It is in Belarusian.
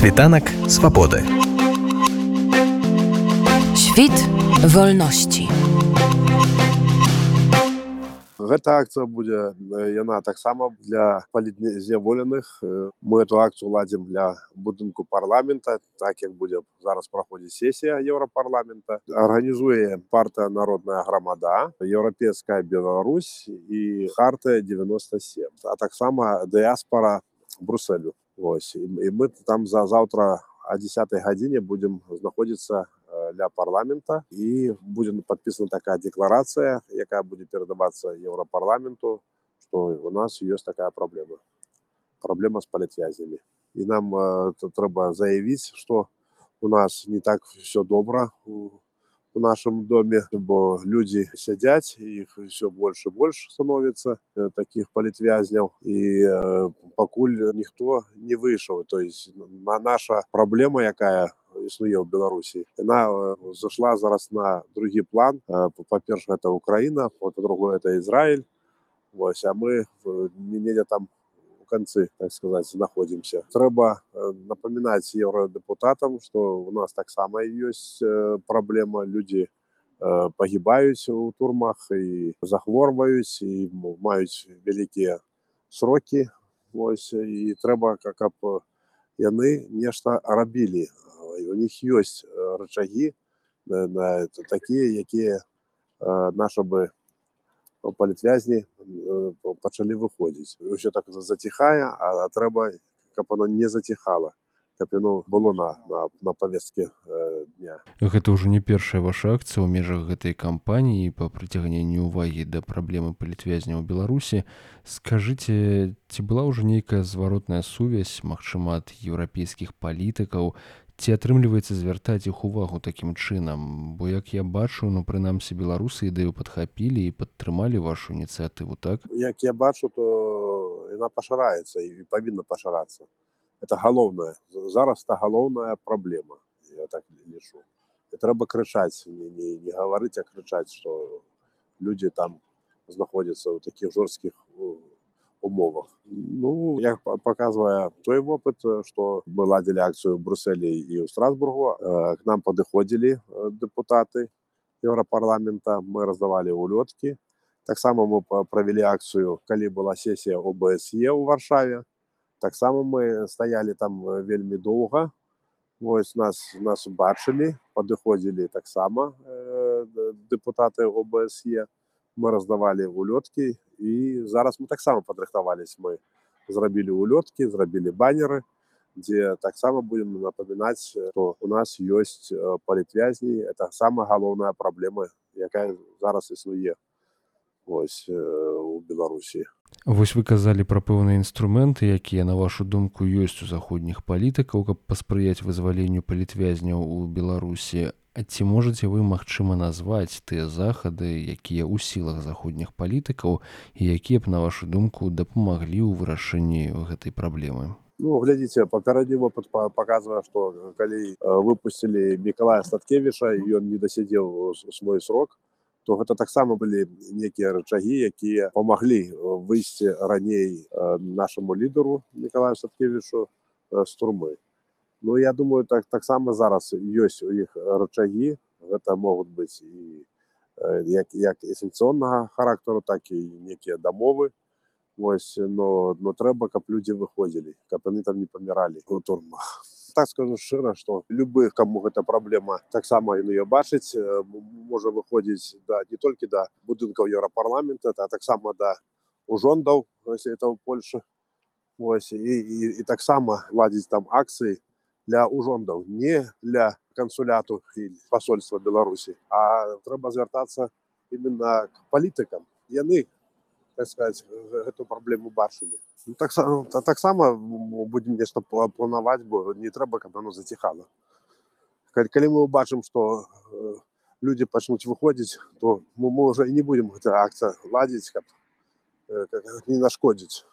Світанак свабоды. Świt wolności. Гэта акцыя будзе э, яна таксама для палітзняволеных мы эту акцыю ладзім для будынку парламента так як будзе зараз праходзіць сесія еўрапарламента арганізуе партыя народная грамада еўрапейская Беларусь і хартыя 97 а таксама дыяспора брусселю Вось і мы там за заўтра о 10 гадзіне будзем знаходзіцца для парламента. І будзе подпісана такая декларацыя якая будзе перадавацца еўрапарламенту что у нас ёсць такая праблема праблема з палітвязямі і нам э, трэба заявіць что у нас не так все добра у у нашем доме бо людзі сядзяць іх все больше больш становіцца таких палітвязняў і э, пакуль ніхто не выйшаў то есть на наша праблема якая існуе ў беларусі яна зашла зараз на другі план. Па-перша это украина вот другое это израиль вось а мы недзе там канцы так сказать находимся. Трэба напоминать еўродэпутатам что у нас таксама ёсць праблема людзі пагибаюць у турмах і захворваюць і маюць вялікія сроки. Вось і трэба каб яны нешта рабілі. У них ёсць рычагі такія якія наша бы палітвязні пачалі выходзіць ўсё так заціхае а трэба каб оно не заціхала каб яно было на на, на павестке дня. Гэта ўжо не першая ваша акцыя ў межах гэтай кампаніі па прыцягненню увагі да праблемы палітвязня ў беларусі. Скажыце ці была ўжо нейкая зваротная сувязь магчыма ад еўрапейскіх палітыкаў ці атрымліваецца звяртаць іх увагу такім чынам? Бо як я бачу ну прынамсі беларусы ідэю падхапілі і падтрымалі вашу ініцыятыву так? Як я бачу то яна пашыраецца і павінна пашарацца. Это галоўнае зараз та галоўная праблема я так лічу. Трэба крычаць не, не, не гаварыць а крычаць что людзі там знаходзяцца ў такіх жорсткіх умовах ну як показывая той опыт что мы ладили акцию в брусселе и у страсбургу к нам подыходили депутаты еўропарламента мы раздавали улётки таксама мы провели акцию калі была сессия обсе у варшаве таксама мы стояли там вельмі доўга вось нас нас убачылі падыходзілі таксама э, депутаты обсе мы раздавали улётки і зараз мы таксама падрыхтавались мы зрабілі улёткі зрабілі баннеры дзе таксама будем напамінаць что у нас ёсць палітвязні это самая галоўная праблема якая зараз існуе ось у беларусі Вось вы казалі пра пэўныя інструменты, якія на вашу думку ёсць у заходніх палітыкаў, каб паспрыяць вызваленню палітвязняў у Беларусі. Ці можаце вы магчыма назваць тыя захады, якія ў сілах заходніх палітыкаў і якія б на вашу думку дапамаглі ў вырашэнні гэтай праблемы? Ну, глядзіце папярэдні опыт показывае што калі выпусцілі мікалая статкевіча ён не дасядзеў свой срок то гэта таксама былі некія рычагі якія памаглі выйсці раней нашаму лідару Николаю садкевічу з турмы Ну я думаю так таксама зараз ёсць у іх рычагі гэта могуць быць і як, як эсенцыйнага характару так і некія дамовы Вось но но трэба каб людзі выходзілі каб яны там не паміралі у турмах так скажу шчыра что любых кому гэта праблема таксама ён ее бачыць можа выходзіць да не толькі да будынкаў еўрапарламента а таксама да ужондаў это ў польша ось і, і, і таксама ладзіць там акцыі для ужондаў не для кансуляту і посольства беларусі а трэба звяртацца именно к палітыкам яны так сказать эту праблему бачылі ну, таксама таксама будем нешта планаваць бо не трэба каб оно заціхала калі мы убачым что люди пачнуць выходзіць то мы, мы уже не будем гэта акцыя ладзіць каб не нашкодзіць